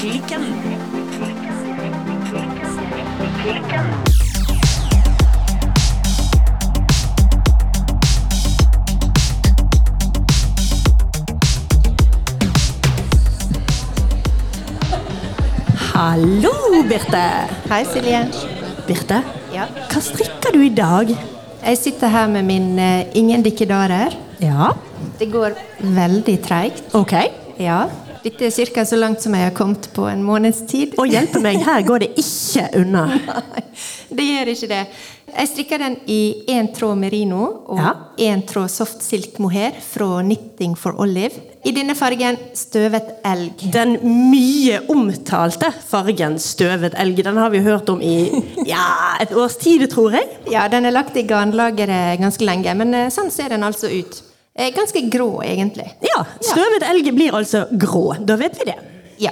Hallo, Birte. Hei, Silje. Birte, Ja. hva strikker du i dag? Jeg sitter her med min uh, Ingen dikkedarer. Ja, Det går veldig treigt. Okay. Ja. Dette er ca. så langt som jeg har kommet på en måneds tid. Og hjelpe meg, her går det ikke unna. Nei, det gjør ikke det. Jeg strikker den i én tråd merino og Ja. tråd soft silk mohair fra Knitting for Olive. I denne fargen støvet elg. Den mye omtalte fargen støvet elg, den har vi hørt om i ja, et års tid, tror jeg. Ja, Den er lagt i garnlageret ganske lenge, men eh, sånn ser den altså ut. Eh, Ganske grå, egentlig. Ja, støvet elg blir altså grå. Da vet vi det. Ja.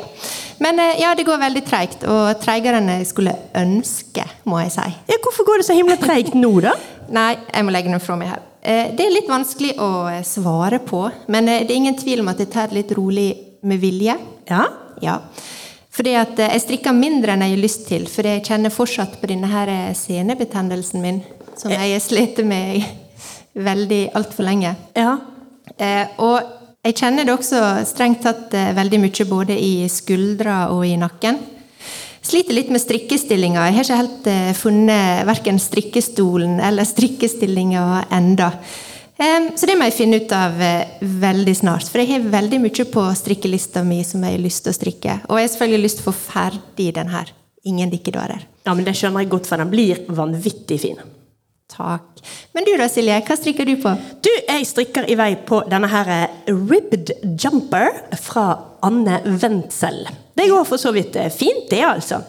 Men eh, ja, det går veldig treigt, og treigere enn jeg skulle ønske, må jeg si. Ja, hvorfor går det så himla treigt nå, da? Nei, jeg må legge den fra meg her. Eh, Det er litt vanskelig å svare på, men det er ingen tvil om at jeg tar det litt rolig med vilje. Ja, Ja. Fordi at jeg strikker mindre enn jeg har lyst til, for jeg kjenner fortsatt på denne her senebetennelsen min, som jeg har slitt med veldig altfor lenge. ja. Eh, og jeg kjenner det også strengt tatt eh, veldig mye både i skuldra og i nakken. Sliter litt med strikkestillinga. Jeg har ikke helt eh, funnet verken strikkestolen eller strikkestillinga enda. Så det må jeg finne ut av eh, veldig snart. For jeg har veldig mye på strikkelista mi som jeg har lyst til å strikke. Og jeg har selvfølgelig lyst til å få ferdig den her. Ingen dikkedårer. Ja, men det skjønner jeg godt, for den blir vanvittig fin. Takk. Men du da, Silje? Hva strikker du på? Du, jeg strikker i vei på denne her eh, ribbed jumper fra Anne Wendsel. Det går for så vidt eh, fint, det, altså.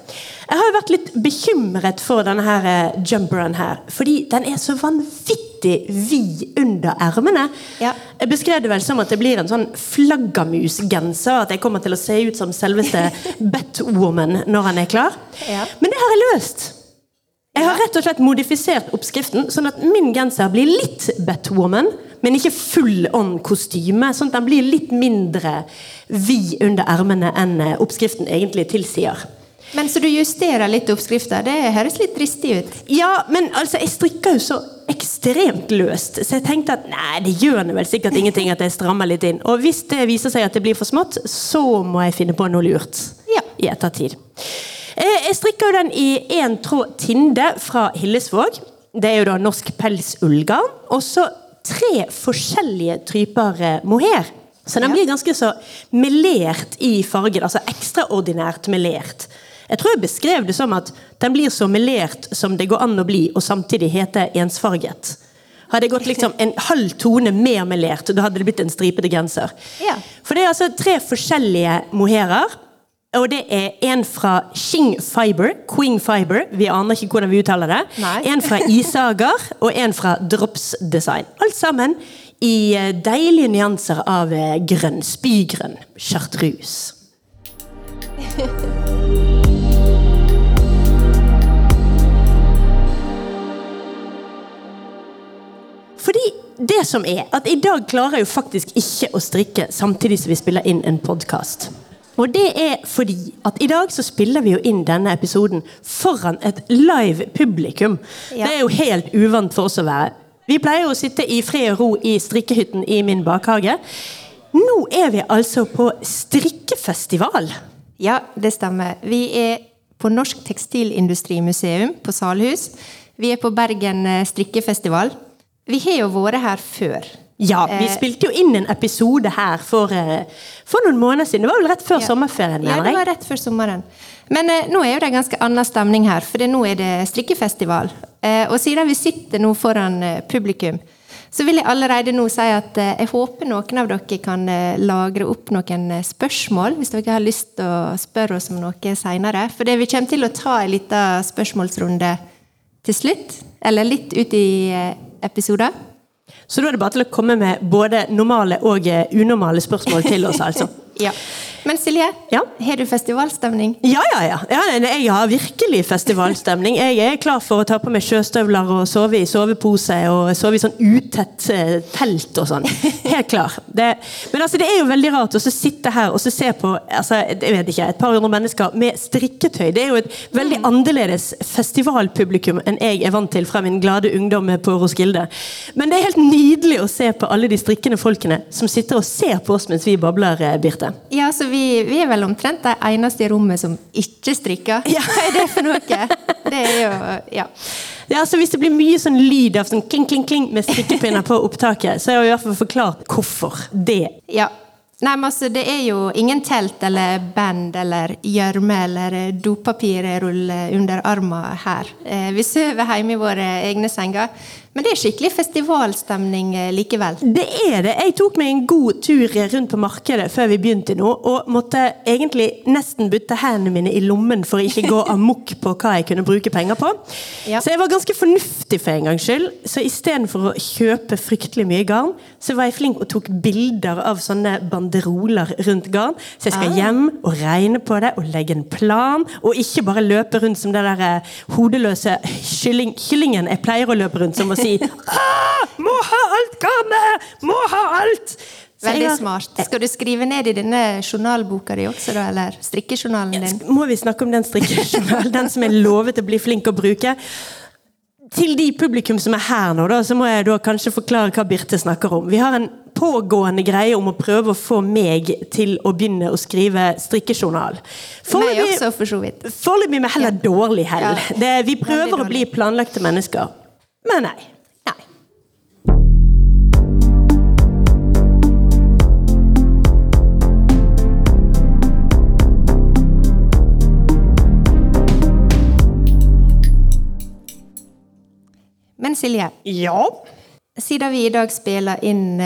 Jeg har jo vært litt bekymret for denne her eh, jumperen her, fordi den er så vanvittig vid under ermene. Ja. Jeg beskrev det vel som at det blir en sånn flaggermusgenser, at jeg kommer til å se ut som selveste Batwoman når han er klar. Ja. Men det har jeg løst. Jeg har rett og slett modifisert oppskriften, sånn at min genser blir litt Batwoman, men ikke full on kostyme. Sånn at den blir litt mindre vid under ermene enn eh, oppskriften egentlig tilsier. Men Så du justerer litt oppskrifta? Det høres litt dristig ut. Ja, men altså, jeg strikker jo så ekstremt løst, så jeg tenkte at nei, det gjør nå vel sikkert ingenting at jeg strammer litt inn. Og hvis det viser seg at det blir for smått, så må jeg finne på noe lurt Ja. i ettertid. Jeg strikker jo den i én tråd Tinde fra Hillesvåg. Det er jo da norsk pelsullgarn. Og så tre forskjellige typer eh, mohair. Så den blir ganske så melert i fargen. Altså ekstraordinært melert. Jeg tror jeg beskrev det som at den blir så melert som det går an å bli, og samtidig hete ensfarget. Hadde jeg gått liksom en halv tone mer melert, da hadde det blitt en stripete genser. Ja. For det er altså tre forskjellige mohairer. Og det er en fra King Fiber, Queen Fiber, vi aner ikke hvordan vi uttaler det. Nei. En fra Isager og en fra Drops Design. Alt sammen i eh, deilige nyanser av eh, grønn, spygrønn chartreuse. Fordi det som er, at i dag klarer jeg jo faktisk ikke å strikke samtidig som vi spiller inn en podkast. Og det er fordi at i dag så spiller vi jo inn denne episoden foran et live publikum. Ja. Det er jo helt uvant for oss å være. Vi pleier jo å sitte i fred og ro i strikkehytten i min bakhage. Nå er vi altså på strikkefestival. Ja, det stemmer. Vi er på Norsk Tekstilindustrimuseum på Salhus. Vi er på Bergen eh, strikkefestival. Vi har jo vært her før. Ja, vi Eh, spilte jo inn en episode her for, eh, for noen måneder siden. Det var vel rett før Ja. sommerferien? Ja, det var rett før sommeren. Men eh, nå er jo det en ganske annen stemning her, for det, nå er det strikkefestival. Eh, og siden vi sitter nå foran eh, publikum, så vil jeg allerede nå si at eh, jeg håper noen av dere kan lagre opp noen spørsmål, hvis dere har lyst til å spørre oss om noe seinere. For det vi kommer til å ta en liten spørsmålsrunde til slutt, eller litt ut i episoder. Så da er det bare til å komme med både normale og eh, unormale spørsmål til oss, altså. Ja. Men Silje, Ja? har du festivalstemning? Ja, ja, ja. ja jeg har virkelig festivalstemning. Jeg er klar for å ta på meg sjøstøvler og sove i sovepose og sove i sånn utett eh, telt og sånn. Helt klar. Det, men altså, det er jo veldig rart å sitte her og så se på altså, jeg vet ikke, et par hundre mennesker med strikketøy. Det er jo et veldig annerledes festivalpublikum enn jeg er vant til fra min glade ungdom på Roskilde. Men det er helt nydelig å se på alle de strikkende folkene som sitter og ser på oss mens vi babler, eh, Birte. Ja, så vi, vi er vel omtrent de eneste i rommet som ikke strikker. Ja. Hva er det for noe? Det er jo Ja. Ja, altså Hvis det blir mye sånn lyd av sånn kling, kling, kling med strikkepinner på opptaket, så er jeg i hvert fall forklart hvorfor det. ja. Nei, men altså, Det er jo ingen telt eller band eller gjørme eller dopapirrulle under armen her. Eh, vi sover hjemme i våre egne senger. Men det er skikkelig festivalstemning eh, likevel. Det er det. Jeg tok meg en god tur rundt på markedet før vi begynte nå, og måtte egentlig nesten butte hendene mine i lommen for å ikke gå amok på hva jeg kunne bruke penger på. Ja. Så jeg var ganske fornuftig for en gangs skyld. Så istedenfor å kjøpe fryktelig mye garn, så var jeg flink og tok bilder av sånne banderoler rundt garn. Så jeg skal Ah. hjem og regne på det og legge en plan, og ikke bare løpe rundt som den der eh, hodeløse kylling, kyllingen jeg pleier å løpe rundt som å si ah, 'Må ha alt garnet! Må ha alt!' Veldig smart. Skal du skrive ned i denne journalboka di også, da? Eller strikkejournalen din? Må vi snakke om den strikkejournalen? Den som jeg lovet å bli flink å bruke? Til de publikum som er her nå, da, så må jeg da kanskje forklare hva Birte snakker om. Vi har en pågående greie om å prøve å få meg til å begynne å skrive strikkejournal. Foreløpig med heller dårlig hell. Ja. Det, vi prøver å bli planlagte mennesker. Men nei. Nei. Men Silje, Ja. siden vi i dag spiller inn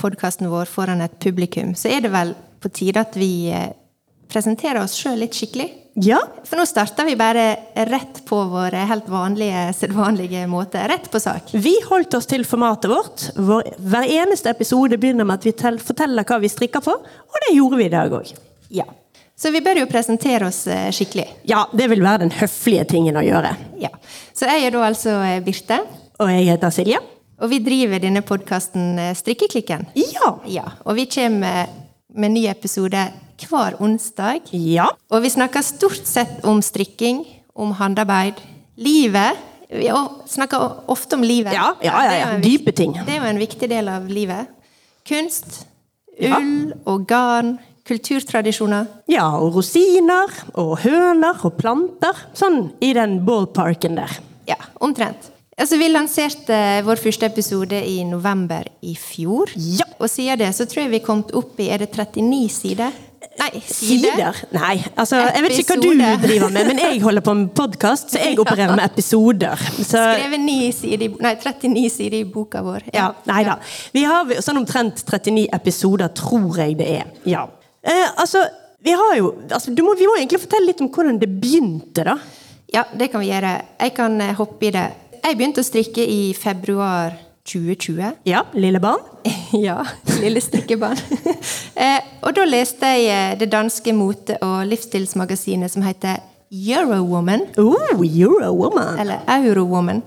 podkasten vår foran et publikum, så er det vel på tide at vi eh, presenterer oss sjøl litt skikkelig? Ja. For nå starter vi bare rett på vår helt vanlige, sedvanlige måte. Rett på sak. Vi holdt oss til formatet vårt. Vår, hver eneste episode begynner med at vi forteller hva vi strikker på, og det gjorde vi i dag òg. Ja. Så vi bør jo presentere oss eh, skikkelig. Ja, det vil være den høflige tingen å gjøre. Ja. Så jeg er da altså eh, Birte, Og jeg heter Silje. Og vi driver denne podkasten Strikkeklikken. Ja. Ja, og vi kommer med ny episode hver onsdag. Ja. Og vi snakker stort sett om strikking, om håndarbeid, livet. Vi snakker ofte om livet. Ja, ja, ja, ja. Dype ting. Det er jo en viktig del av livet. Kunst, ull og garn, kulturtradisjoner. Ja, og rosiner og høner og planter. Sånn i den ballparken der. Ja, omtrent. Altså, vi lanserte vår første episode i november i fjor. Ja. Og siden det så tror jeg vi kom opp i Er det 39 sider? Nei, sider. Sider? Nei, altså, jeg vet ikke hva du driver med, men jeg holder på med podkast, så jeg opererer med episoder. Så, Skrevet ni sider, nei, 39 sider i boka vår. ja, nei da. Vi har sånn omtrent 39 episoder, tror jeg det er. Ja. Eh, altså, vi har jo altså, du må, Vi må egentlig fortelle litt om hvordan det begynte, da. Ja, det kan vi gjøre. Jeg kan eh, hoppe i det. Jeg begynte å strikke i februar 2020. Ja, lille barn. ja, lille strikkebarn. eh, og da leste jeg eh, det danske mote- og livsstilsmagasinet som heter Eurowoman. Oh, Euro woman. Eller Eurowoman.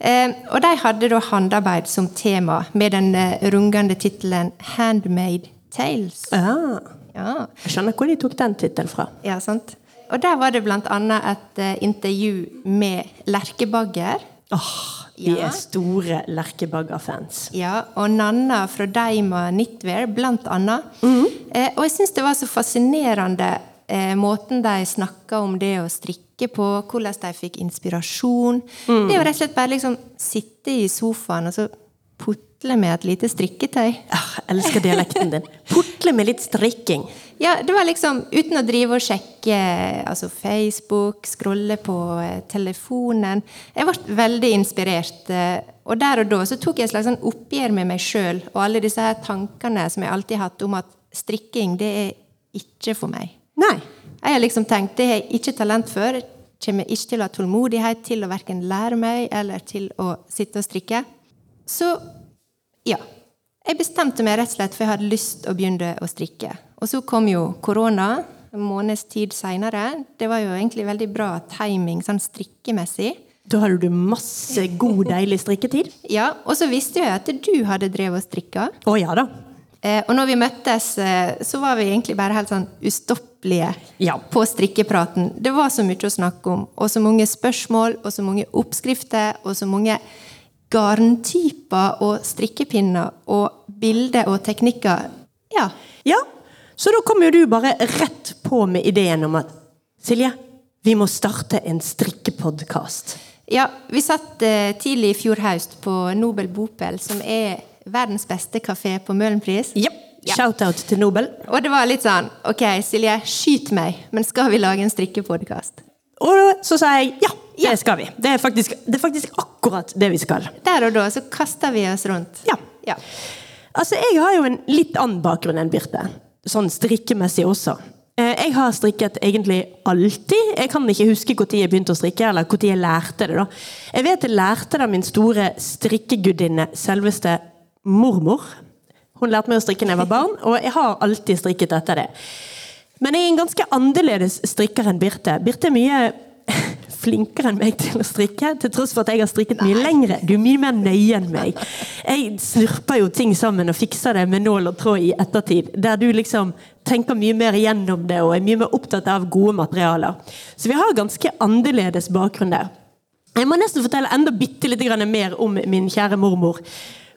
Eh, og de hadde da håndarbeid som tema, med den eh, rungende tittelen 'Handmade Tales'. Ah, Ja. jeg skjønner hvor de tok den tittelen fra. Ja, sant. Og der var det annet et intervju med Lerkebagger. Åh, vi Ja. er store Lerkebagger-fans. Ja, og Nanna fra Deima Knitwear, blant annet. Eh, og jeg syns det var så fascinerende eh, måten de snakka om det å strikke på, hvordan de fikk inspirasjon. Det er jo rett og slett bare liksom sitte i sofaen og så putle med et lite strikketøy. Ah, jeg elsker dialekten din. Putle med litt strikking. Ja, det var liksom uten å drive og sjekke altså Facebook, scrolle på eh, telefonen. Jeg ble veldig inspirert. eh, Og der og da så tok jeg et slags sånn oppgjør med meg sjøl og alle disse her tankene som jeg alltid har hatt om at strikking, det er ikke for meg. Nei. Jeg har liksom tenkt det har jeg ikke talent for. Kommer ikke til å ha tålmodighet til å verken lære meg eller til å sitte og strikke. Så ja. Jeg bestemte meg rett og slett for jeg hadde lyst å begynne å strikke. Og så kom jo korona en måneds tid seinere. Det var jo egentlig veldig bra timing sånn strikkemessig. Da hadde du masse god, deilig strikketid. Ja, Og så visste jeg at du hadde drevet og strikka. Å ja da. Eh, og når vi møttes, eh, så var vi egentlig bare helt sånn ustoppelige Ja. på strikkepraten. Det var så mye å snakke om, og så mange spørsmål, og så mange oppskrifter, og så mange garntyper og strikkepinner og bilder og teknikker. Ja. Ja, så da kom jo du bare rett på med ideen om at Silje, vi må starte en strikkepodkast. Ja, vi satt eh, tidlig i fjor høst på Nobel Bopel, som er verdens beste kafé på Møhlenpris. Ja. Shout-out til Nobel. Og det var litt sånn Ok, Silje, skyt meg, men skal vi lage en strikkepodkast? Og så sa jeg ja, det skal vi. Det er, faktisk, det er faktisk akkurat det vi skal. Der og da så kaster vi oss rundt. Ja. Ja. Altså, jeg har jo en litt annen bakgrunn enn Birte. Sånn strikkemessig også. Eh, Jeg har strikket egentlig alltid. Jeg kan ikke huske når jeg begynte å strikke, eller når jeg lærte det. da. Jeg vet jeg lærte det av min store strikkegudinne, selveste mormor. Hun lærte meg å strikke da jeg var barn, og jeg har alltid strikket etter det. Men jeg er en ganske annerledes strikker enn Birte. Birte er mye flinkere enn meg til å strikke, til tross for at jeg har strikket mye lengre. Du er mye mer nøye enn meg. Jeg snurper jo ting sammen og fikser det med nål og tråd i ettertid. Der du liksom tenker mye mer gjennom det og er mye mer opptatt av gode materialer. Så vi har ganske annerledes bakgrunn der. Jeg må nesten fortelle enda bitte litt mer om min kjære mormor.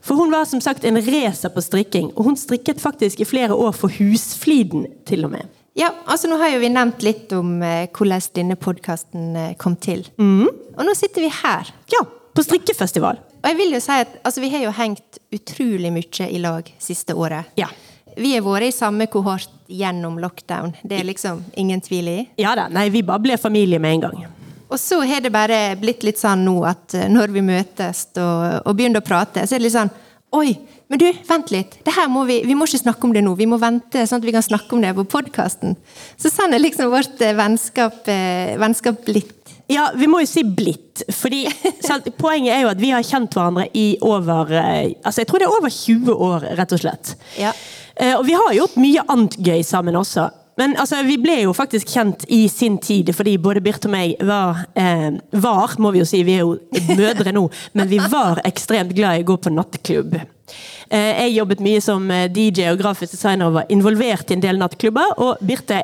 For hun var som sagt en racer på strikking, og hun strikket faktisk i flere år for Husfliden til og med. Ja, altså nå har jo vi nevnt litt om eh, hvordan denne podkasten eh, kom til. Mm. Og nå sitter vi her. Ja, på strikkefestival. Og jeg vil jo si at altså, vi har jo hengt utrolig mye i lag siste året. Ja. Vi har vært i samme kohort gjennom lockdown. Det er liksom ingen tvil i. Ja da, nei, vi bare ble familie med en gang. Og så har det bare blitt litt sånn nå at eh, når vi møtes og, og begynner å prate, så er det litt sånn Oi, men du, vent litt. Må vi, vi må ikke snakke om det nå. Vi må vente sånn at vi kan snakke om det på podkasten. Så sånn er liksom vårt eh, vennskap, eh, vennskap blitt. Ja, vi må jo si blitt. Fordi sant, Poenget er jo at vi har kjent hverandre i over eh, Altså, jeg tror det er over 20 år, rett og slett. Ja. Eh, Og vi har gjort mye annet gøy sammen også. Men altså, vi ble jo faktisk kjent i sin tid, fordi både Birte og meg var eh, Var, må vi jo si, vi er jo mødre nå, men vi var ekstremt glad i å gå på nattklubb. Eh, jeg jobbet mye som eh, DJ og grafisk designer og var involvert i en del nattklubber, og Birte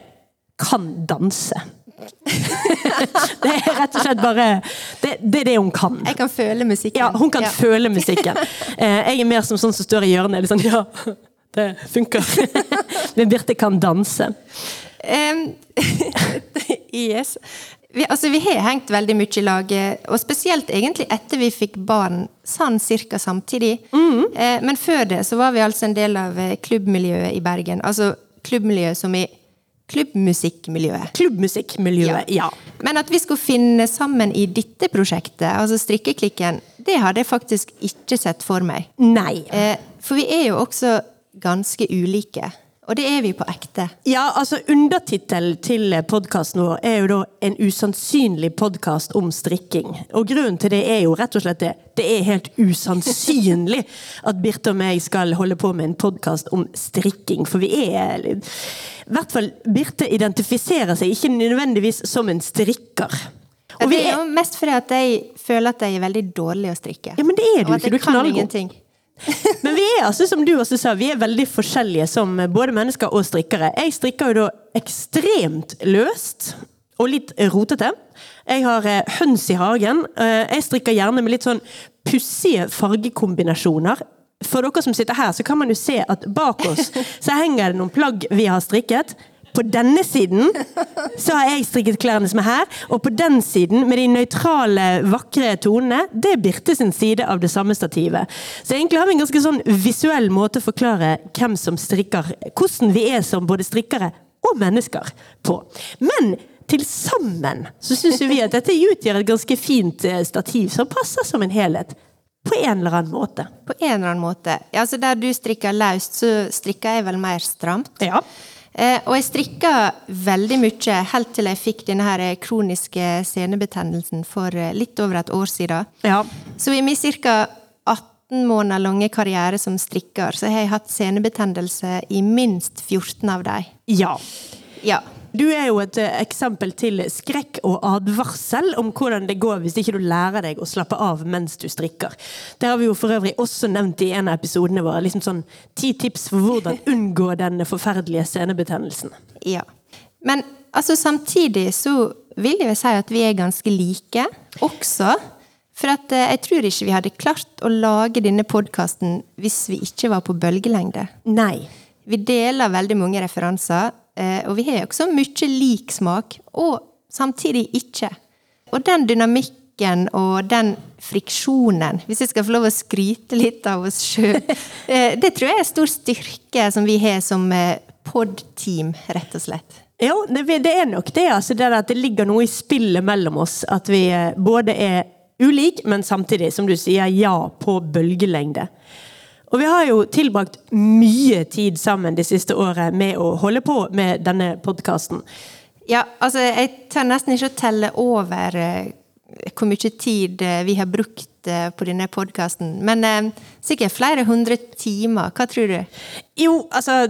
kan danse. det er rett og slett bare Det, det er det hun kan. Jeg kan føle musikken. Ja, hun kan Ja. føle musikken. Eh, jeg er mer som sånn som står i hjørnet. Sånn, ja, det funker. Men Birte kan danse. Um, yes. Vi, altså, vi har hengt veldig mye i lag, eh, og spesielt egentlig etter vi fikk barn, sånn cirka samtidig. Eh, men før det så var vi altså en del av eh, klubbmiljøet i Bergen. Altså klubbmiljøet som i klubbmusikkmiljøet. Klubbmusikkmiljøet, ja. Men at vi skulle finne sammen i dette prosjektet, altså Strikkeklikken, det hadde jeg faktisk ikke sett for meg. Nei. Eh, for vi er jo også ganske ulike. Og det er vi på ekte. Ja, altså Undertittelen til podkasten vår er jo da 'En usannsynlig podkast om strikking'. Og grunnen til det er jo rett og slett det. Det er helt usannsynlig at Birte og meg skal holde på med en podkast om strikking. For vi er I hvert fall Birte identifiserer seg ikke nødvendigvis som en strikker. Og vi det er jo mest fordi at jeg føler at jeg er veldig dårlig å strikke. ja, men det er du ikke. Du er kan knallgod. ingenting. Men vi er altså, som du også sa, vi er veldig forskjellige som både mennesker og strikkere. Jeg strikker jo da ekstremt løst og litt rotete. Jeg har eh, høns i hagen. Eh, jeg strikker gjerne med litt sånn pussige fargekombinasjoner. For dere som sitter her, så kan man jo se at bak oss så henger det noen plagg vi har strikket. På denne siden så har jeg strikket klærne som er her, og på den siden, med de nøytrale, vakre tonene, det er Birte sin side av det samme stativet. Så egentlig har vi en ganske sånn visuell måte å forklare hvem som strikker, hvordan vi er som både strikkere og mennesker på. Men til sammen så syns vi at dette utgjør et ganske fint eh, stativ som passer som en helhet. På en eller annen måte. På en eller annen måte. Ja, altså Der du strikker løst, så strikker jeg vel mer stramt. Ja. Eh, og jeg strikka veldig mye helt til jeg fikk denne her kroniske senebetennelsen for eh, litt over et år siden. Ja. Så i min ca. 18 måneder lange karriere som strikker, så har jeg hatt senebetennelse i minst 14 av dem. Ja. Ja. Du er jo et eh, eksempel til skrekk og advarsel om hvordan det går hvis ikke du lærer deg å slappe av mens du strikker. Det har vi jo for øvrig også nevnt i en av episodene våre. liksom sånn Ti tips for hvordan unngå den forferdelige senebetennelsen. Ja. Men altså, samtidig så vil jeg si at vi er ganske like også. For at, eh, jeg tror ikke vi hadde klart å lage denne podkasten hvis vi ikke var på bølgelengde. Nei. Vi deler veldig mange referanser, og vi har også mye lik smak, og samtidig ikke. Og den dynamikken og den friksjonen, hvis jeg skal få lov å skryte litt av oss sjøl, det tror jeg er stor styrke som vi har som eh, pod-team, rett og slett. Ja, det, er nok det. altså det At det ligger noe i spillet mellom oss. At vi eh, både er ulike, men samtidig, som du sier, ja på bølgelengde. Og vi har jo tilbrakt mye tid sammen det siste året med å holde på med denne podkasten. Ja, altså jeg tør nesten ikke å telle over eh, hvor mye tid eh, vi har brukt på denne podkasten. Men eh, sikkert flere hundre timer. Hva tror du? Jo, altså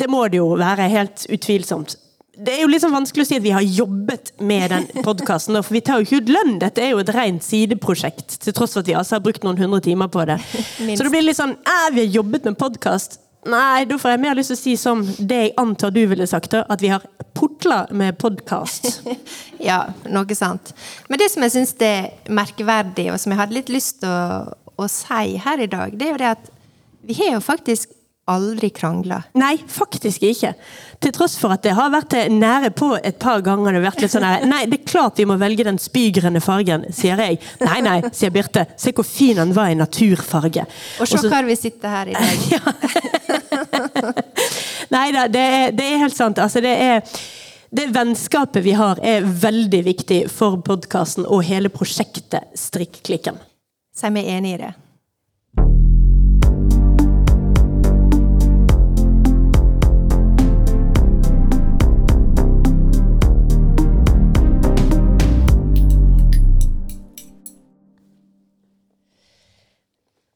Det må det jo være, helt utvilsomt det er jo litt sånn vanskelig å si at vi har jobbet med den podkasten, for vi tar jo ikke ut lønn. Dette er jo et rent sideprosjekt, til tross for at vi altså har brukt noen hundre timer på det. Så det blir litt sånn Æ, vi har jobbet med podkast. Nei, da får jeg mer lyst til å si som det jeg antar du ville sagt, at vi har putla med podkast. ja, noe sant. Men det som jeg syns er merkverdig, og som jeg hadde litt lyst til å, å si her i dag, det er jo det at vi har jo faktisk aldri krangla. Nei, faktisk ikke. Til tross for at det har vært nære på et par ganger. Det har vært litt sånn her, Nei, det er klart vi må velge den spygrønne fargen, sier jeg. Nei, nei, sier Birte. Se hvor fin han var i naturfarge. Og se hvor vi sitter her i dag. ja. nei da, det, det, er helt sant. Altså, det er det vennskapet vi har, er veldig viktig for podkasten og hele prosjektet Strikkeklikken. Så er vi enig i det.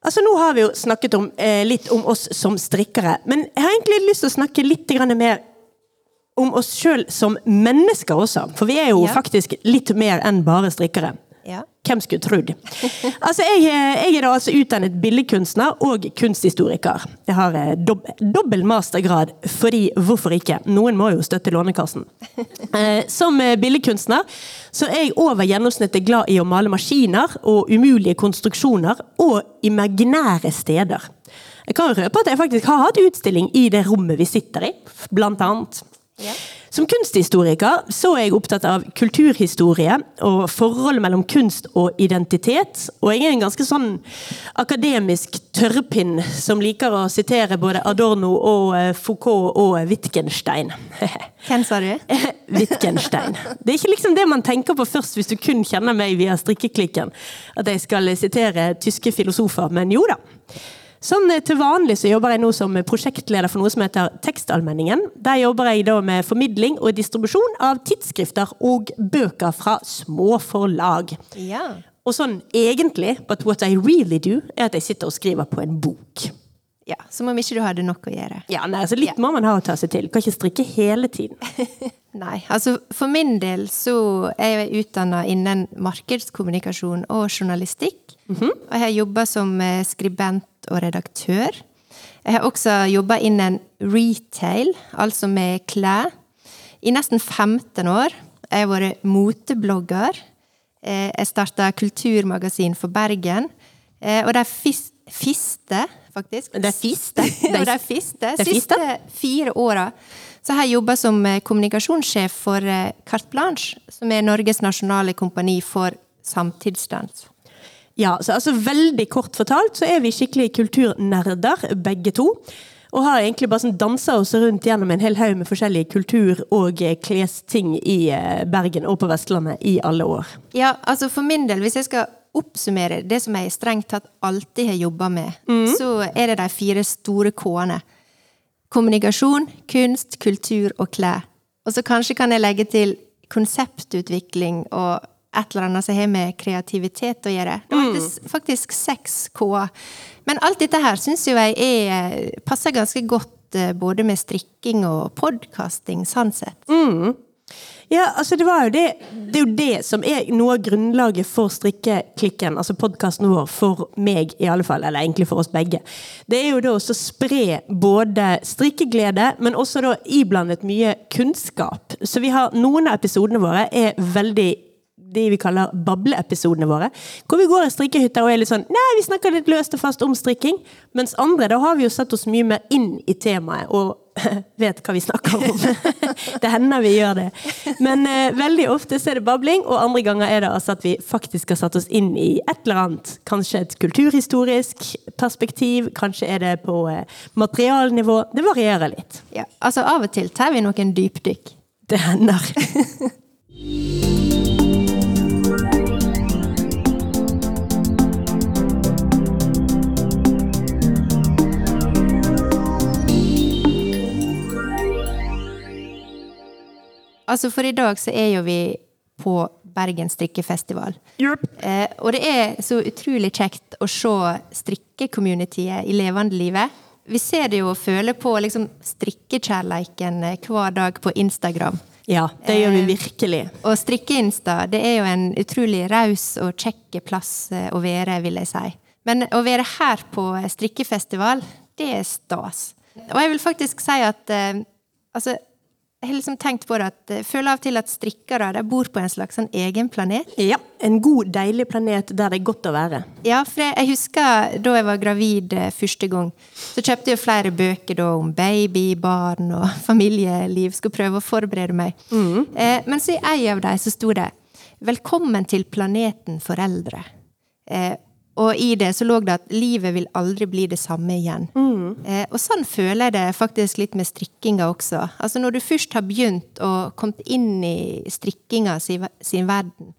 Altså Nå har vi jo snakket om, eh, litt om oss som strikkere, men jeg har egentlig lyst til å snakke litt mer om oss sjøl som mennesker også. For vi er jo ja. faktisk litt mer enn bare strikkere. Ja. Hvem skulle trodd? Altså, jeg, jeg, er da altså utdannet billedkunstner og kunsthistoriker. Jeg har eh, dob dobbel mastergrad, fordi hvorfor ikke? Noen må jo støtte Lånekassen. Eh, som eh, billedkunstner så er jeg over gjennomsnittet glad i å male maskiner og umulige konstruksjoner og imaginære steder. Jeg kan røpe at jeg faktisk har hatt utstilling i det rommet vi sitter i, blant annet. Ja. Som kunsthistoriker så er jeg opptatt av kulturhistorie og forholdet mellom kunst og identitet. Og jeg er en ganske sånn akademisk tørrpinn som liker å sitere både Adorno og eh, Foucault og Wittgenstein. Hvem sa du? Wittgenstein. Det er ikke liksom det man tenker på først hvis du kun kjenner meg via strikkeklikken. At jeg skal sitere tyske filosofer. Men jo da. Sånn eh, Til vanlig så jobber jeg nå som prosjektleder for noe som heter Tekstalmenningen. Der jobber jeg da med formidling og distribusjon av tidsskrifter og bøker fra små forlag. Ja. Og sånn egentlig, but what I really do, er at jeg sitter og skriver på en bok. Ja, Som om ikke du hadde nok å gjøre. Ja, nei, altså Litt ja. må man ha å ta seg til. Kan ikke strikke hele tiden. nei, altså For min del så er jeg utdanna innen markedskommunikasjon og journalistikk. Mm -hmm. Og jeg har jobba som eh, skribent og redaktør. Jeg har også jobba innen retail, altså med klær, i nesten 15 år. Jeg har vært moteblogger. Eh, jeg starta kulturmagasin for Bergen. Eh, og de fiste, faktisk De fiste? Det er fiste, siste fire åra så har jeg jobba som eh, kommunikasjonssjef for Carte Blanche, som er Norges nasjonale kompani for samtidsdans. Ja, så altså Veldig kort fortalt så er vi skikkelig kulturnerder, begge to. Og har egentlig bare sånn dansa oss rundt gjennom en hel haug med forskjellige kultur- og eh, klesting i eh, Bergen og på Vestlandet i alle år. Ja, altså for min del, hvis jeg skal oppsummere det som jeg strengt tatt alltid har jobba med, mm. så er det de fire store K-ene. Kommunikasjon, kunst, kultur og klær. Og så kanskje kan jeg legge til konseptutvikling og et eller annet som har med kreativitet å gjøre. Det var faktisk, faktisk seks K-er. Men alt dette her syns jo jeg er, passer ganske godt eh, både med strikking og podkasting, sånn sett. Ja, altså det jo det Det er jo det som er noe av grunnlaget for strikkeklikken, altså podkasten vår, for meg i alle fall, eller egentlig for oss begge. Det er jo da å spre både strikkeglede, men også da iblandet mye kunnskap. Så vi har noen av episodene våre er veldig de vi kaller bableepisodene våre. Hvor vi går i strikkehytter og er litt sånn Nei, vi snakker litt løst og fast om strikking. Mens andre, da har vi jo satt oss mye mer inn i temaet og vet hva vi snakker om. det hender vi gjør det. Men eh, veldig ofte så er det babling, og andre ganger er det altså at vi faktisk har satt oss inn i et eller annet. Kanskje et kulturhistorisk perspektiv, kanskje er det på eh, materialnivå. Det varierer litt. Ja, altså Av og til tar vi noen dypdykk. Det hender. Altså For i dag så er jo vi på Bergen strikkefestival. Yep. Eh, og det er så utrolig kjekt å se strikkecommunityet i levende livet. Vi ser det jo og føler på liksom strikkekjærleiken eh, hver dag på Instagram. Ja, det gjør vi virkelig. Og Strikkeinsta det er jo en utrolig raus og kjekk plass eh, å være, vil jeg si. Men å være her på strikkefestival, det er stas. Og jeg vil faktisk si at eh, altså, jeg har liksom tenkt på det at jeg føler av og til at strikkere de bor på en slags en egen planet. Ja, En god, deilig planet der det er godt å være. Ja, for jeg, jeg husker da jeg var gravid eh, første gang, så kjøpte jeg flere bøker da om baby, barn og familieliv. Skulle prøve å forberede meg. Eh, men så i ei av dem så sto det 'Velkommen til planeten foreldre'. Eh, og i det så lå det at livet vil aldri bli det samme igjen. Eh, og sånn føler jeg det faktisk litt med strikkinga også. Altså når du først har begynt og kommet inn i strikkinga sin, sin verden,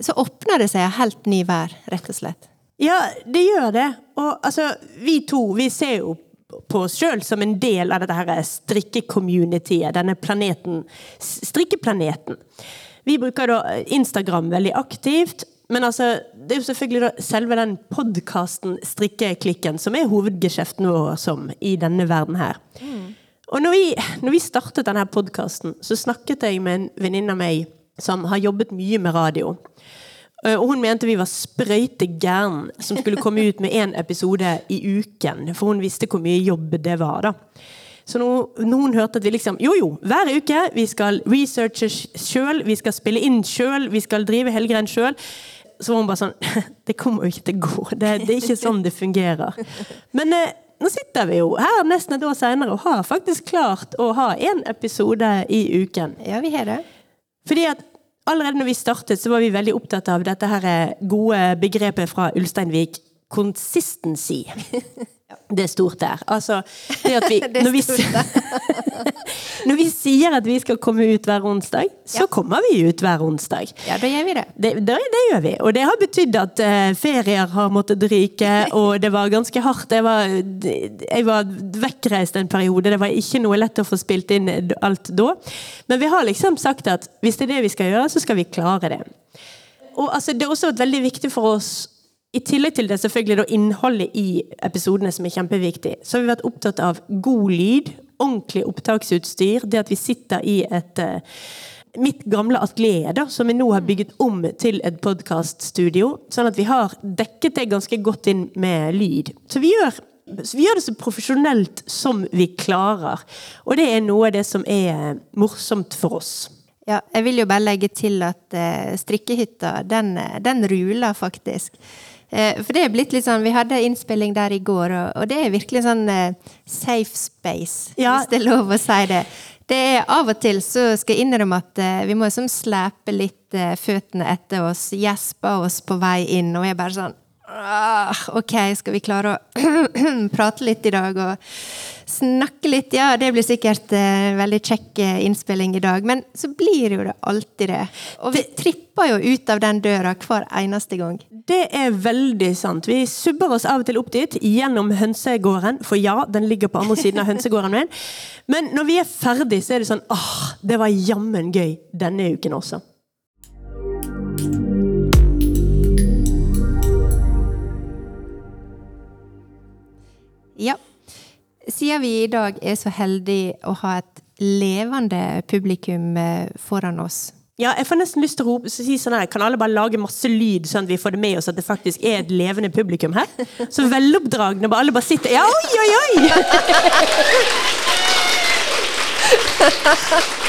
så åpner det seg en helt ny vær, rett og slett. Ja, det gjør det. Og altså, vi to vi ser jo på oss sjøl som en del av dette her strikkecommunityet, denne planeten, strikkeplaneten. Vi bruker da Instagram veldig aktivt, men altså, det er jo selvfølgelig da selve den podkasten Strikkeklikken som er hovedgeskjeften vår som i denne verden her. Og når vi, når vi startet denne podkasten, så snakket jeg med en venninne av meg som har jobbet mye med radio. Eh, Og hun mente vi var sprøyte gæren som skulle komme ut med én episode i uken. For hun visste hvor mye jobb det var, da. Så når, hun hørte at vi liksom Jo, jo, hver uke vi skal researche sjøl, vi skal spille inn sjøl, vi skal drive hele greien sjøl. Så var hun bare sånn Det kommer jo ikke til å gå. Det, det er ikke sånn det fungerer. Men eh, nå sitter vi jo her nesten et år seinere og har faktisk klart å ha én episode i uken. Ja, vi har det. Fordi at allerede når vi startet, så var vi veldig opptatt av dette her gode begrepet fra Ulsteinvik, consistency. Det er stort der. Altså, vi, er når, vi, når vi sier at vi skal komme ut hver onsdag, så Ja. kommer vi ut hver onsdag. Ja, da gjør vi det. Det, det, det gjør vi, og det har betydd at uh, ferier har måttet ryke, og det var ganske hardt. Jeg var, jeg var vekkreist en periode, det var ikke noe lett å få spilt inn alt da. Men vi har liksom sagt at hvis det er det vi skal gjøre, så skal vi klare det. Og altså, det har også veldig viktig for oss i tillegg til det selvfølgelig da innholdet i episodene som er kjempeviktig, så har vi vært opptatt av god lyd, ordentlig opptaksutstyr, det at vi sitter i et eh, mitt gamle atelier, da, som vi nå har bygget om til et podkaststudio. Sånn at vi har dekket det ganske godt inn med lyd. Så vi gjør, så vi gjør det så profesjonelt som vi klarer. Og det er noe av det som er morsomt for oss. Ja, jeg vil jo bare legge til at eh, strikkehytta, den, eh, den ruler faktisk. Eh, for det er blitt litt sånn, Vi hadde innspilling der i går, og, og det er virkelig sånn eh, safe space, Ja. hvis det er lov å si det. Det er Av og til så skal jeg innrømme at eh, vi må liksom slepe litt eh, føttene etter oss, gjespe oss på vei inn, og jeg bare sånn «Ah, Ok, skal vi klare å prate litt i dag og snakke litt. Ja, det blir sikkert eh, veldig kjekk eh, innspilling i dag. Men så blir jo det alltid det. Og vi tripper jo ut av den døra hver eneste gang. Det er veldig sant. Vi subber oss av og til opp dit gjennom hønsegården. For ja, den ligger på andre siden av hønsegården min. Men når vi er ferdig, så er det sånn åh, det var jammen gøy denne uken også. Ja, siden vi i dag er så heldige å ha et levende publikum eh, foran oss. Ja, jeg får nesten lyst til å rope, si sånn her, Kan alle bare lage masse lyd, sånn at vi får det med oss at det faktisk er et levende publikum her? Så veloppdragne. Bare alle bare sitter Ja, oi, oi, oi!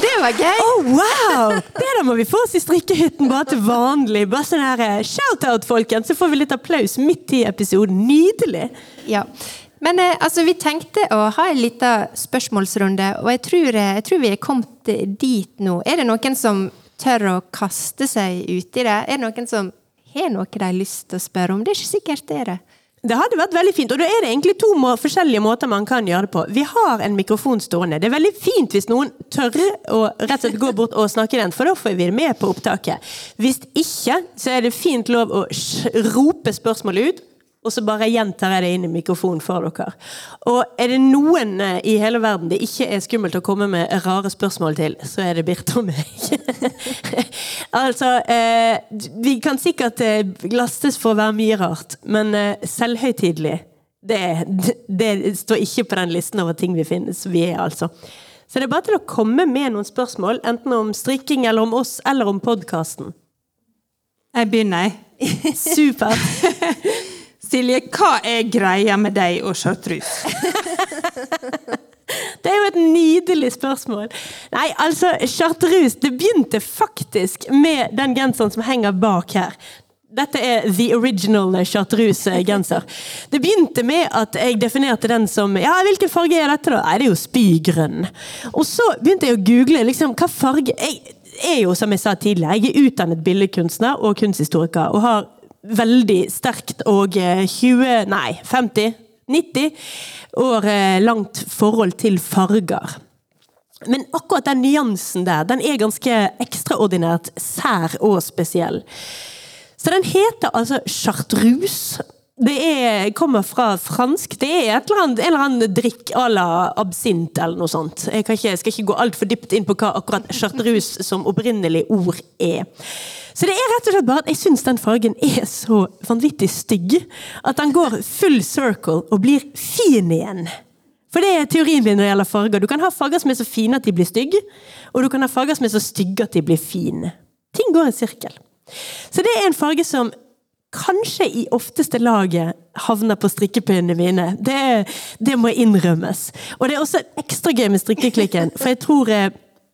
Det var gøy! Oh, wow! Det der må vi få oss i strikkehytten bare til vanlig. Bare sånn her, eh, Shout-out, folkens, så får vi litt applaus midt i episoden. Nydelig! Ja. Men eh, altså, vi tenkte å ha en liten spørsmålsrunde, og jeg tror, eh, jeg tror vi er kommet dit nå. Er det noen som tør å kaste seg uti det? Er det noen som har noe de har lyst til å spørre om? Det er ikke sikkert det er det. Det hadde vært veldig fint, og da er det egentlig to må forskjellige måter man kan gjøre det på. Vi har en mikrofon stående. Det er veldig fint hvis noen tør å rett og slett gå bort og snakke i den, for da får vi det med på opptaket. Hvis ikke, så er det fint lov å rope spørsmålet ut, og så bare gjentar jeg det inn i mikrofonen for dere. Og er det noen eh, i hele verden det ikke er skummelt å komme med rare spørsmål til, så er det Birte og meg. altså, eh, vi kan sikkert eh, lastes for å være mye rart, men eh, selvhøytidelig det, det, står ikke på den listen over ting vi finnes. Vi er altså. Så det er bare til å komme med noen spørsmål, enten om strikking eller om oss eller om podkasten. Jeg begynner, jeg. Supert. Silje, hva er greia med deg og chartreuse? Det er jo et nydelig spørsmål. Nei, altså, chartreuse Det begynte faktisk med den genseren som henger bak her. Dette er the original chartreuse-genser. Det begynte med at jeg definerte den som Ja, hvilken farge er dette, da? Nei, det er jo spygrønn. Og så begynte jeg å google liksom, hva farge Jeg er jo, som jeg sa tidligere, jeg er utdannet billedkunstner og kunsthistoriker. og har veldig sterkt og 20, eh, nei, 50, 90 år eh, langt forhold til farger. Men akkurat den nyansen der, den er ganske ekstraordinært sær og spesiell. Så den heter altså chartreuse. Det er, kommer fra fransk. Det er eller annet, en eller annen drikk à la absint eller noe sånt. Jeg, ikke, skal ikke gå altfor dypt inn på hva akkurat chartreuse som opprinnelig ord er. Så det er rett og slett bare at jeg syns den fargen er så vanvittig stygg at den går full circle og blir fin igjen. For det er teorien min når det gjelder farger. Du kan ha farger som er så fine at de blir stygge, og du kan ha farger som er så stygge at de blir fine. Ting går i sirkel. Så det er en farge som kanskje i ofteste laget havner på strikkepinnene mine. Det, det, må innrømmes. Og det er også ekstra gøy med strikkeklikken, for jeg tror eh,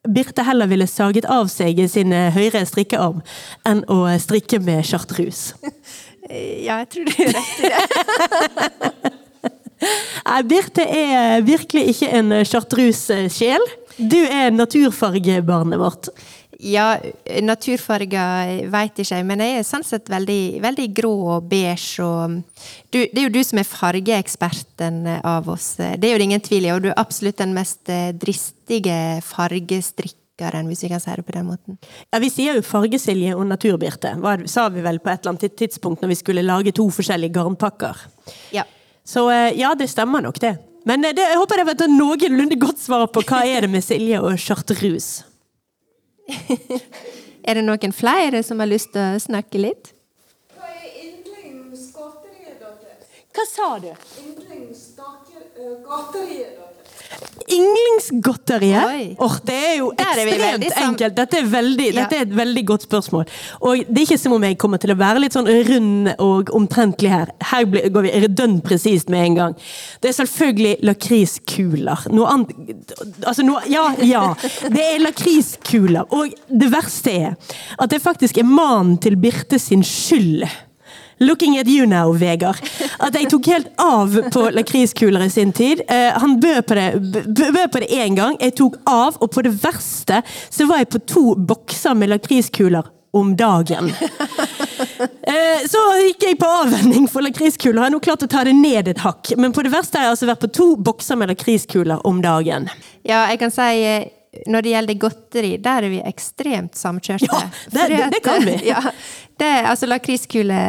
Birte heller ville saget av seg sin eh, høyre strikkearm enn å strikke med chartrus. Ja, jeg tror du har rett i det. Birte er virkelig ikke en chartrus-sjel. Du er naturfargebarnet vårt. Ja, naturfarger veit ikke jeg, men jeg er sånn sett veldig, veldig grå og beige. Og du, det er jo du som er fargeeksperten av oss. Det er jo det ingen tvil i, og du er absolutt den mest eh, dristige fargestrikkeren, hvis vi kan si det på den måten. Ja, Vi sier jo Fargesilje og Naturbirte, hva sa vi vel på et eller annet tidspunkt når vi skulle lage to forskjellige garnpakker. Ja. Så eh, ja, det stemmer nok, det. Men eh, det, jeg håper det var et noenlunde godt svar på hva er det med Silje og chartreuse. er det noen flere som har lyst til å snakke litt? Hva er yndlingsgodteriet deres? Hva sa du? Yndlingsgodteriet deres? Yndlingsgodteriet? Oh, det er jo ekstremt enkelt. Dette er, veldig, ja. dette er, et veldig godt spørsmål. Og det er ikke som om jeg kommer til å være litt sånn rund og omtrentlig her. Her går vi dønn presist med en gang. Det er selvfølgelig lakriskuler. Noe annet Altså noe Ja, ja. Det er lakriskuler. Og det verste er at det faktisk er mannen til Birte sin skyld Looking at you now, Vegard. At jeg tok helt av på lakriskuler i sin tid. Uh, han bød på det bød én gang. Jeg tok av, og på det verste så var jeg på to bokser med lakriskuler om dagen. Eh, så gikk jeg på avvenning for lakriskuler. Jeg har nå klart å ta det ned et hakk. Men på det verste har jeg altså vært på to bokser med lakriskuler om dagen. Ja, jeg kan si eh, når det gjelder godteri, der er vi ekstremt samkjørte. Ja, det, det, det kan vi! Ja, det, altså Lakriskule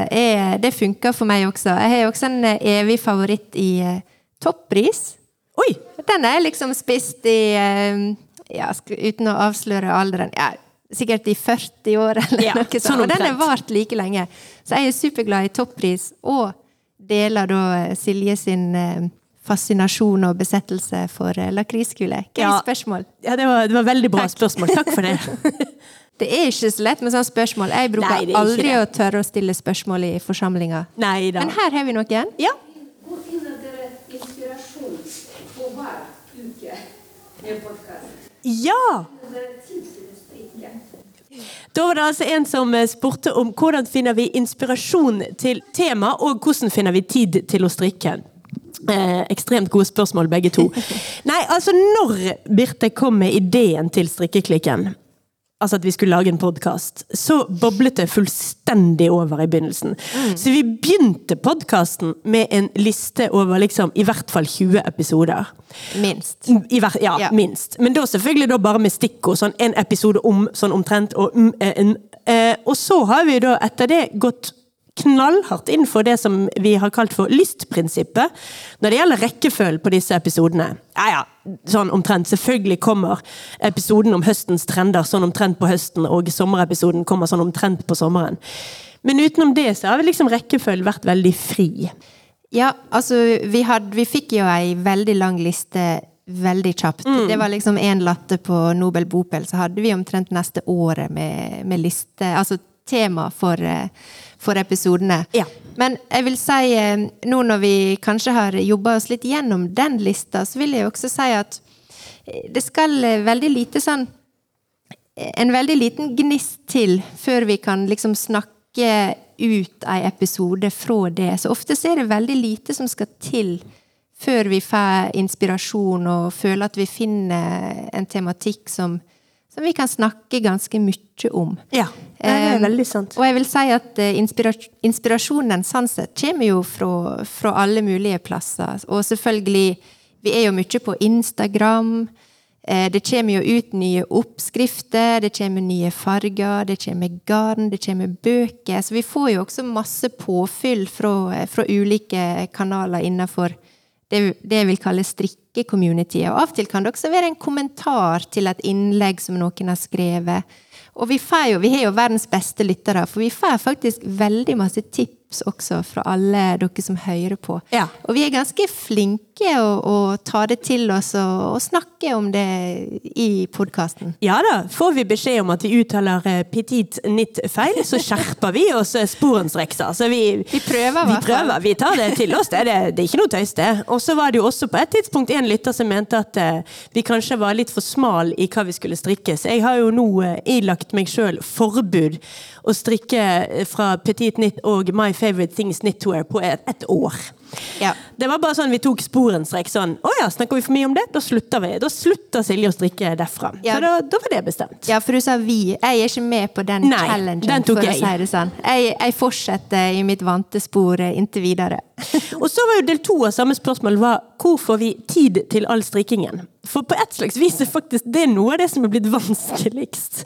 det funker for meg også. Jeg har også en eh, evig favoritt i uh, toppris. Oi! Den er liksom spist i uh, ja, Uten å avsløre alderen ja, Sikkert i 40 år, eller ja, noe sånt. Og den har vart like lenge. Så jeg er superglad i toppris og deler da eh, Silje sin eh, fascinasjon og besettelse for eh, lakriskule. Hva er Ja. spørsmål? Ja, det var, det var veldig bra Takk. spørsmål. Takk for det. Det er ikke så lett med sånne spørsmål. Jeg bruker Nei, aldri det. å tørre å stille spørsmål i forsamlinger. Men her har vi noen. Ja. Hvor finner dere inspirasjon på hver uke med podkast? ja! Da var det altså en som eh, spurte om hvordan finner vi inspirasjon til tema, og hvordan finner vi tid til å strikke. Eh, ekstremt gode spørsmål, begge to. Nei, altså når Birte kom med ideen til Strikkeklikken, altså at vi skulle lage en podkast, så boblet det fullstendig over i begynnelsen. Så vi begynte podkasten med en liste over liksom i hvert fall 20 episoder. Minst. I hver, ja, Ja. minst. Men da selvfølgelig da bare med stikkord. Sånn en episode om, sånn omtrent. Og, mm, eh, en, eh, og så har vi da etter det gått knallhardt inn for det som vi har kalt for lystprinsippet når det gjelder rekkefølgen på disse episodene. Ja, ja, sånn omtrent. Selvfølgelig kommer episoden om høstens trender sånn omtrent på høsten, og sommerepisoden kommer sånn omtrent på sommeren. Men utenom det så har vi liksom rekkefølgen vært veldig fri. Ja, altså, vi, hadde, vi fikk jo ei veldig lang liste veldig kjapt. Mm. Det var liksom én latte på Nobel Bopel, så hadde vi omtrent neste året med, med liste Altså tema for, eh, for episodene. Ja. Men jeg vil si, eh, nå når vi kanskje har jobba oss litt gjennom den lista, så vil jeg også si at eh, det skal veldig lite sånn en veldig liten gnist til før vi kan liksom snakke ut ei episode fra det. Så ofte så er det veldig lite som skal til før vi får inspirasjon og føler at vi finner en tematikk som, som vi kan snakke ganske mye om. Ja, det er Eh, veldig sant. Og jeg vil si at eh, inspira inspirasjonen sånn sett kommer jo fra, fra alle mulige plasser. Og selvfølgelig, vi er jo mye på Instagram. Eh, Det kommer jo ut nye oppskrifter, det kommer nye farger, det kommer garn, det kommer bøker. Så vi får jo også masse påfyll fra, fra ulike kanaler innenfor det, det jeg vil kalle strikke-community. Og av og til kan det også være en kommentar til et innlegg som noen har skrevet. Og vi, jo, vi har jo verdens beste lyttere, for vi får faktisk veldig masse tips også fra alle dere som hører på. Ja. Og vi er ganske flinke å, å ta det til oss og, og snakke om det i podkasten. Ja da, får vi beskjed om at vi uttaler eh, petit nitt feil, så skjerper vi oss eh, sporenstreks. Altså vi, Vi prøver vi prøver, vi tar det til oss. Det, det, det er ikke noe tøys, det. Og så var det jo også på et tidspunkt en lytter som mente at eh, vi kanskje var litt for smal i hva vi skulle strikke. Så jeg har jo nå eh, ilagt meg sjøl forbud å strikke eh, fra petit nitt og my favorite things knitwear på et, et år. Ja. Det var bare sånn vi tok sporenstrek sånn Å ja, snakker vi for mye om det? Da slutter vi. Da slutter Silje å strikke derfra. Ja. Så da, da var det bestemt. Ja, for du sa vi. Jeg er ikke med på den Nei, challengen, den for jeg. å si det sånn. Jeg, jeg fortsetter i mitt vante spor eh, inntil videre. Og så var jo del to av samme spørsmål var hvor får vi tid til all strikkingen? For på et slags vis er faktisk det noe av det som er blitt vanskeligst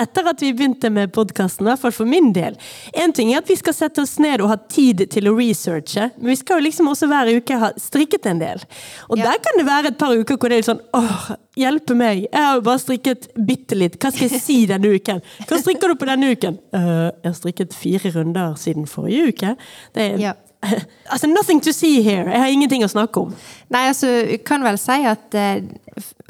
etter at vi begynte med podkasten, i hvert fall for min del. En ting er at vi skal sette oss ned og ha tid til å researche, men vi skal jo liksom også hver uke ha strikket en del. Og Ja. der kan det være et par uker hvor det er sånn åh, hjelpe meg, jeg har jo bare strikket bitte litt, hva skal jeg si denne uken? Hva strikker du på denne uken? Uh, jeg har strikket fire runder siden forrige uke. Det er Ja. Altså, nothing to see here. Jeg har ingenting å snakke om. Nei, altså, jeg kan vel si at eh,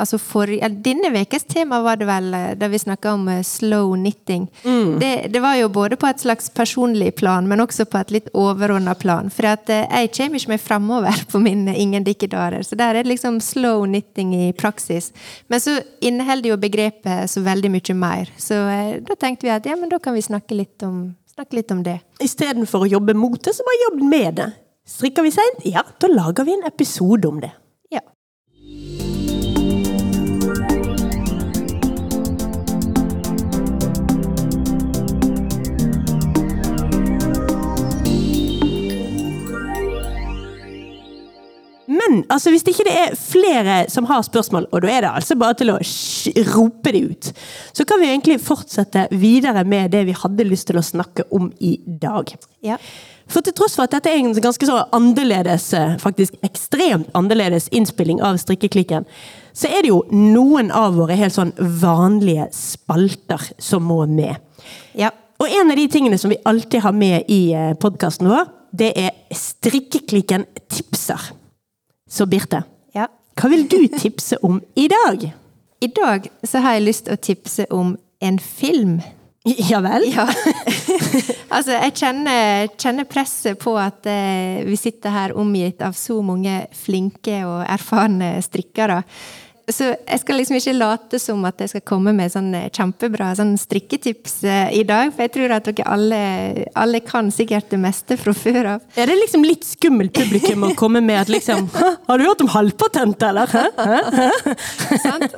altså for, ja, Denne ukes tema var det vel eh, da vi snakka om eh, slow knitting. Mm. Det, det var jo både på et slags personlig plan, men også på et litt overordna plan. For at, eh, jeg kommer ikke meg framover på min Ingen dikkedarer. Så der er det liksom slow knitting i praksis. Men så inneholder jo begrepet så veldig mye mer. Så eh, da tenkte vi at ja, men da kan vi snakke litt om, snakke litt om det. Istedenfor å jobbe mot det, så bare jobb med det. Strikker vi seint? Ja, da lager vi en episode om det. Men altså, hvis ikke det er flere som har spørsmål, og da er det altså bare til å rope det ut, så kan vi egentlig fortsette videre med det vi hadde lyst til å snakke om i dag. ja. For til tross for at dette er en ganske så annerledes, eh, faktisk ekstremt annerledes innspilling av Strikkeklikken, så er det jo noen av våre helt sånn vanlige spalter som må med. ja. Og en av de tingene som vi alltid har med i podkasten vår, det er Strikkeklikken tipser. Så Birte, Ja. hva vil du tipse om i dag? I dag så har jeg lyst til å tipse om en film. Ja vel? Ja. altså, jeg kjenner, kjenner presset på at eh, vi sitter her omgitt av så mange flinke og erfarne strikkere. Så jeg skal liksom ikke late som at jeg skal komme med sånn eh, kjempebra sånn strikketips eh, i dag, for jeg tror at dere alle, alle kan sikkert det meste fra før av. Er det liksom litt skummelt publikum å komme med at liksom Har du hørt om halvpatent, eller? Hæ? Hæ? Sant?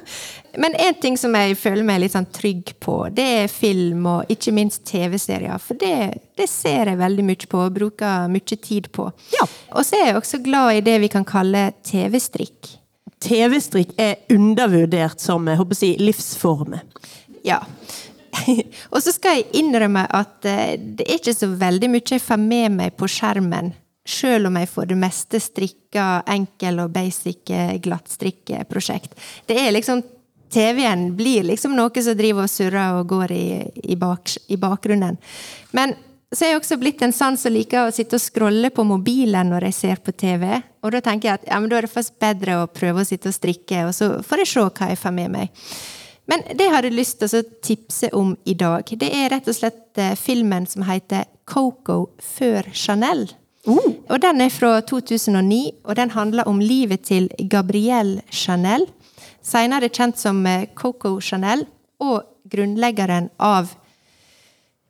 Men en ting som jeg føler meg litt sånn trygg på, det er film og ikke minst TV-serier. For det, det ser jeg veldig mye på og bruker mye tid på. Ja. Og så er jeg også glad i det vi kan kalle TV-strikk. TV-strikk er undervurdert som jeg håper å si, livsform. Ja. og så skal jeg innrømme at eh, det er ikke så veldig mye jeg får med meg på skjermen. Sjøl om jeg for det meste strikker enkel og basic eh, glattstrikkeprosjekt. Det er liksom TV-en blir liksom noe som driver og surrer og går i, i, bak, i bakgrunnen. Men så er jeg også blitt en sann som liker å sitte og scrolle på mobilen når jeg ser på TV. Og da tenker jeg at ja, men da er det faktisk bedre å prøve å sitte og strikke, og så får jeg se hva jeg får med meg. Men det jeg hadde lyst til å tipse om i dag, det er rett og slett eh, filmen som heter Coco før Chanel. Og den er fra 2009, og den handler om livet til Gabrielle Chanel. Senere kjent som eh, Coco Chanel, og grunnleggeren av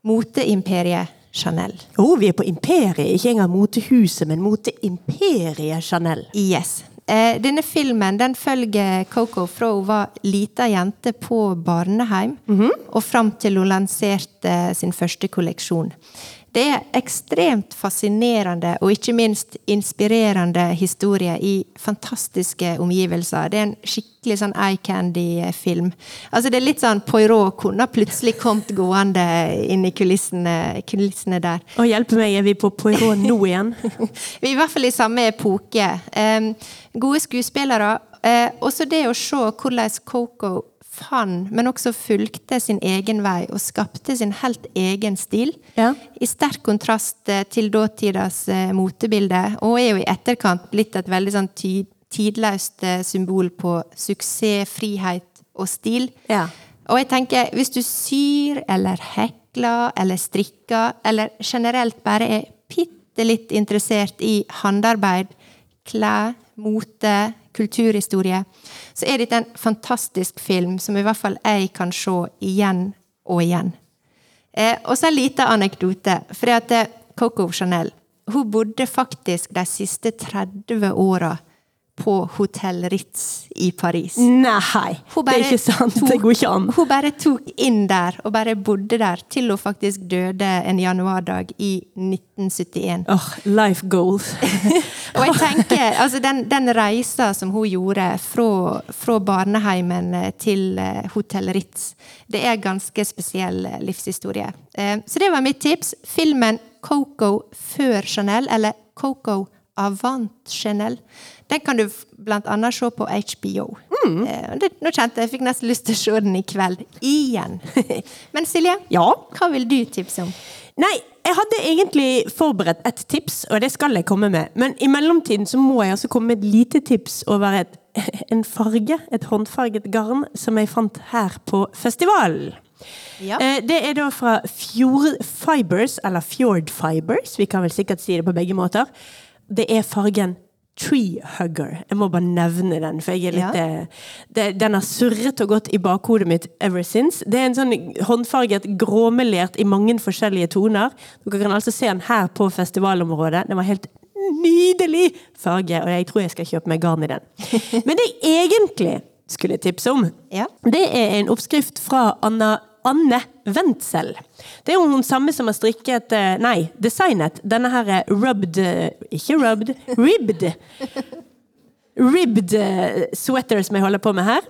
moteimperiet Chanel. Oh, vi er på imperiet, ikke engang motehuset, men moteimperiet Chanel. Yes. Eh, denne filmen den følger Coco fra hun var lita jente på barneheim, og fram til hun lanserte sin første kolleksjon. Det er ekstremt fascinerende og ikke minst inspirerende historie i fantastiske omgivelser. Det er en skikkelig sånn eye candy-film. Altså Det er litt sånn Poirot kunne plutselig kommet gående inn i kulissene, kulissene der. Å hjelpe meg, er vi på Poirot nå igjen? Vi er i hvert fall i samme epoke. Um, gode skuespillere. Uh, også det å se hvordan Coco fant, men også fulgte sin egen vei og skapte sin helt egen stil. Ja. I sterk kontrast eh, til dåtidas uh, motebilde, og er jo i etterkant blitt et veldig sånn tidløst uh, symbol på suksess, frihet og stil. Ja. Og jeg tenker, hvis du syr eller hekler eller strikker, eller generelt bare er bitte litt interessert i håndarbeid, klær, mote, kulturhistorie, så er dette en fantastisk film som i hvert fall jeg kan se igjen og igjen. Eh, og så en liten anekdote. For at eh, Coco Chanel hun bodde faktisk de siste 30 åra på Hotell Ritz i Paris. Nei, det er ikke sant. Det går ikke an. Hun bare tok inn der, og bare bodde der, til hun faktisk døde en januardag i 1971. Åh, life goals. Og jeg tenker, altså den, den reisa som hun gjorde fra, fra barneheimen eh, til eh, Hotell Ritz, det er ganske spesiell eh, livshistorie. Så det var mitt tips. Filmen Coco før Chanel, eller Coco Avant Chanel. Den kan du blant annet se på HBO. Mm. Det, nå kjente jeg jeg fikk nesten lyst til å se den i kveld. Igjen. Men Silje, Ja? hva vil du tipse om? Nei, jeg hadde egentlig forberedt et tips, og det skal jeg komme med. Men i mellomtiden så må jeg altså komme med et lite tips over et, en farge, et håndfarget garn, som jeg fant her på festivalen. Ja. Eh, Det er da fra Fjord Fibers, eller Fjord Fibers, vi kan vel sikkert si det på begge måter. Det er fargen Tree Hugger. Jeg må bare nevne den, for jeg er litt Ja. eh, det, Den har surret og gått i bakhodet mitt ever since. Det er en sånn håndfarget gråmelert i mange forskjellige toner. Dere kan altså se den her på festivalområdet. Den var helt nydelig farge, og jeg tror jeg skal kjøpe meg garn i den. Men det jeg egentlig skulle tipse om, Ja. det er en oppskrift fra Anna Anne Wendsel. Det er jo hun samme som har strikket eh, Nei, designet denne her eh, rubbed eh, Ikke rubbed, ribbed. Ribbed sweater som jeg holder på med her.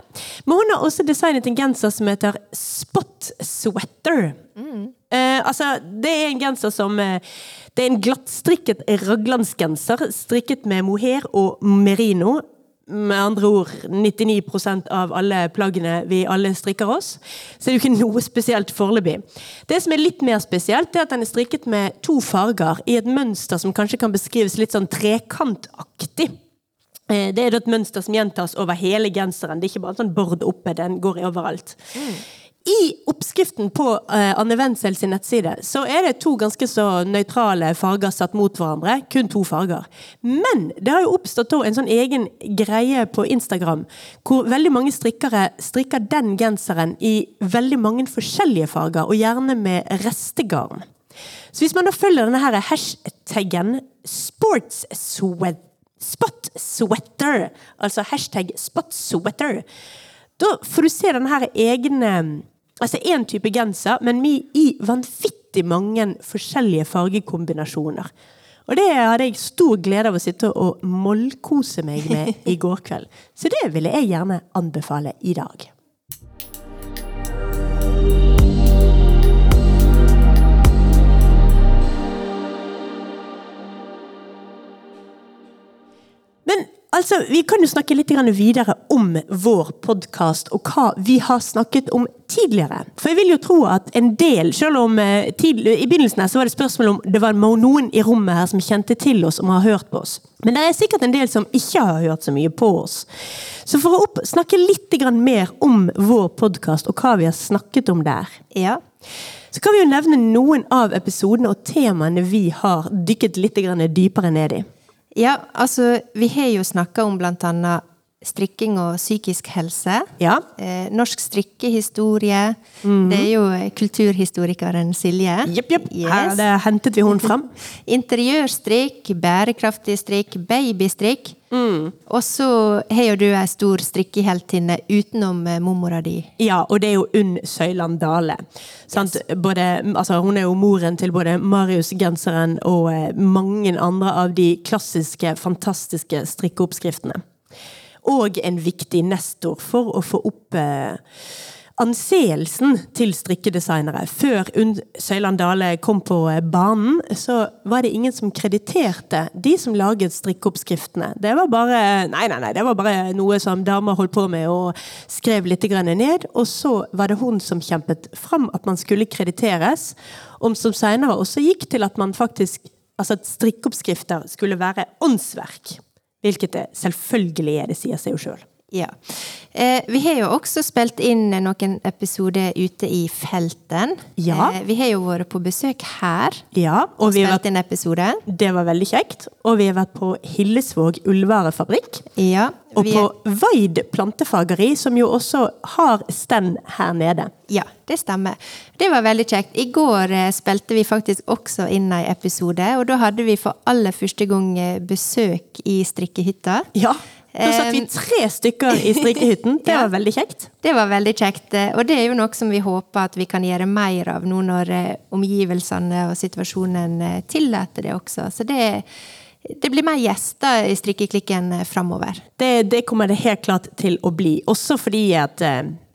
Men hun har også designet en genser som heter spot sweater. Eh, altså, det er en genser som Det er en glattstrikket raglandsgenser strikket med mohair og merino. Med andre ord 99% av alle plaggene vi alle strikker oss. Så det er jo ikke noe spesielt foreløpig. Det som er litt mer spesielt, er at den er strikket med to farger i et mønster som kanskje kan beskrives litt sånn trekantaktig. Eh, Det er et mønster som gjentas over hele genseren. Det er ikke bare en sånn bord oppe, den går overalt. I oppskriften på eh, Anne Wenzel sin nettside så er det to ganske så nøytrale farger satt mot hverandre. Kun to farger. Men det har jo oppstått en sånn egen greie på Instagram hvor veldig mange strikkere strikker den genseren i veldig mange forskjellige farger, og gjerne med restegarn. Så hvis man da følger denne her hashtaggen sports sweat, sweater, altså hashtag spotsweater, da får du se denne egne Altså én type genser, men vi i vanvittig mange forskjellige fargekombinasjoner. Og det hadde jeg stor glede av å sitte og mollkose meg med i går kveld. Så det ville jeg gjerne anbefale i dag. Altså, vi kan jo snakke litt videre om vår podkast og hva vi har snakket om tidligere. For jeg vil jo tro at en del, selv om tidlig, i begynnelsen her så var det spørsmål om det var noen i rommet her som kjente til oss og har hørt på oss. Men det er sikkert en del som ikke har hørt så mye på oss. Så for å opp, snakke litt mer om vår podkast og hva vi har snakket om der, Ja. så kan vi jo nevne noen av episodene og temaene vi har dykket litt dypere ned i. ja, altså vi har jo snakka om blant annet strikking og psykisk helse. Ja. Eh, norsk strikkehistorie. Det er jo kulturhistorikeren Silje. Jepp, jepp. Her det hentet vi hun fram. Interiørstrikk, bærekraftig strikk, babystrikk. Og så har jo du ei stor strikkeheltinne utenom eh, mormora di. Ja, og det er jo Unn Søyland Dale. Yes. Både, altså, hun er jo moren til både Marius-genseren og eh, mange andre av de klassiske, fantastiske strikkeoppskriftene. Og en viktig nestor for å få opp eh, anseelsen til strikkedesignere. Før Søyland Dale kom på eh, banen, så var det ingen som krediterte de som laget strikkeoppskriftene. Det var bare nei, nei, nei, det var bare noe som damer holdt på med og skrev litt ned. Og så var det hun som kjempet fram at man skulle krediteres, om som senere også gikk til at man faktisk Altså at strikkeoppskrifter skulle være åndsverk. Hvilket det selvfølgelig er, det sier seg jo sjøl. Ja. Eh, vi har jo også spilt inn noen episoder ute i felten. Ja. Eh, vi har jo vært på besøk her Ja, og og spilt vært, inn episode. det var veldig kjekt. Og vi har vært på Hillesvåg ullvarefabrikk. Ja. Og på Vaid plantefageri, som jo også har stand her nede. ja, det stemmer. Det var veldig kjekt. I går eh, spilte vi faktisk også inn en episode, og da hadde vi for aller første gang eh, besøk i strikkehytta. Ja, Da satt vi tre stykker i strikkehytten. Det var veldig kjekt. Det var veldig kjekt, eh, og det er jo noe som vi håper at vi kan gjøre mer av nå når eh, omgivelsene og situasjonen eh, tillater det også. Så det, det blir mer gjester i strikkeklikken framover. Det, det kommer det helt klart til å bli. Også fordi at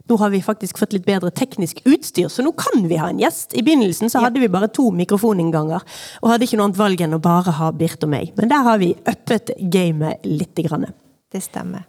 nå har vi faktisk fått litt bedre teknisk utstyr, så nå kan vi ha en gjest. I begynnelsen så hadde vi bare to mikrofoninnganger, og hadde ikke noe annet valg enn å bare ha Birte og meg. Men der har vi uppet gamet lite grann. Det stemmer.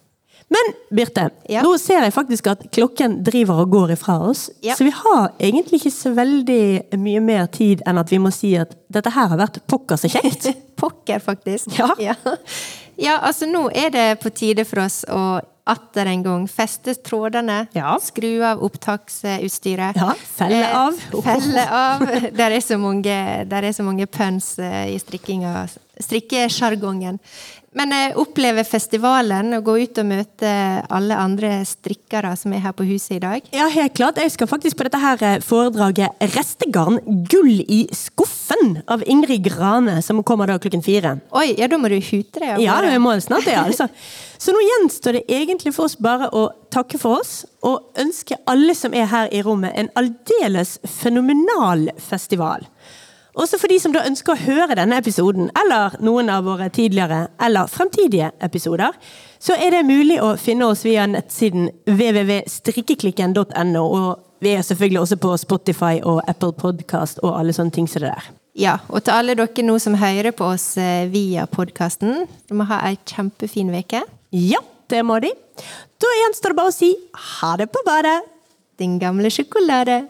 Men Birte, Ja. nå ser jeg faktisk at klokken driver og går ifra oss. Ja. Så vi har egentlig ikke så veldig mye mer tid enn at vi må si at dette her har vært pokker så kjekt. Pokker, faktisk. Ja. ja. Altså nå er det på tide for oss å atter en gang feste trådene, skru av opptaksutstyret. Ja, felle Eh, av. Felle av. Der er så mange, der er så mange puns eh, i strikkinga, strikkesjargongen. Men jeg opplever festivalen og gå ut og møte alle andre strikkere som er her på huset i dag. Ja, helt klart. Jeg skal faktisk på dette her eh, foredraget 'Restegarn gull i skuffen' av Ingrid Grane, som kommer da klokken fire. Oi, ja, da må du hute deg Ja, det må snart det, altså. Så nå gjenstår det egentlig for oss bare å takke for oss, og ønske alle som er her i rommet, en aldeles fenomenal festival. Også for de som da ønsker å høre denne episoden, eller noen av våre tidligere eller fremtidige episoder, så er det mulig å finne oss via nettsiden www.strikkeklikken.no, og vi er selvfølgelig også på Spotify og Apple Podcast og alle sånne ting som det der. Ja, og til alle dere nå som hører på oss eh, via podkasten, du må ha ei kjempefin uke. Ja, Det må de. Da gjenstår det bare å si ha det på badet. Din gamle sjokolade.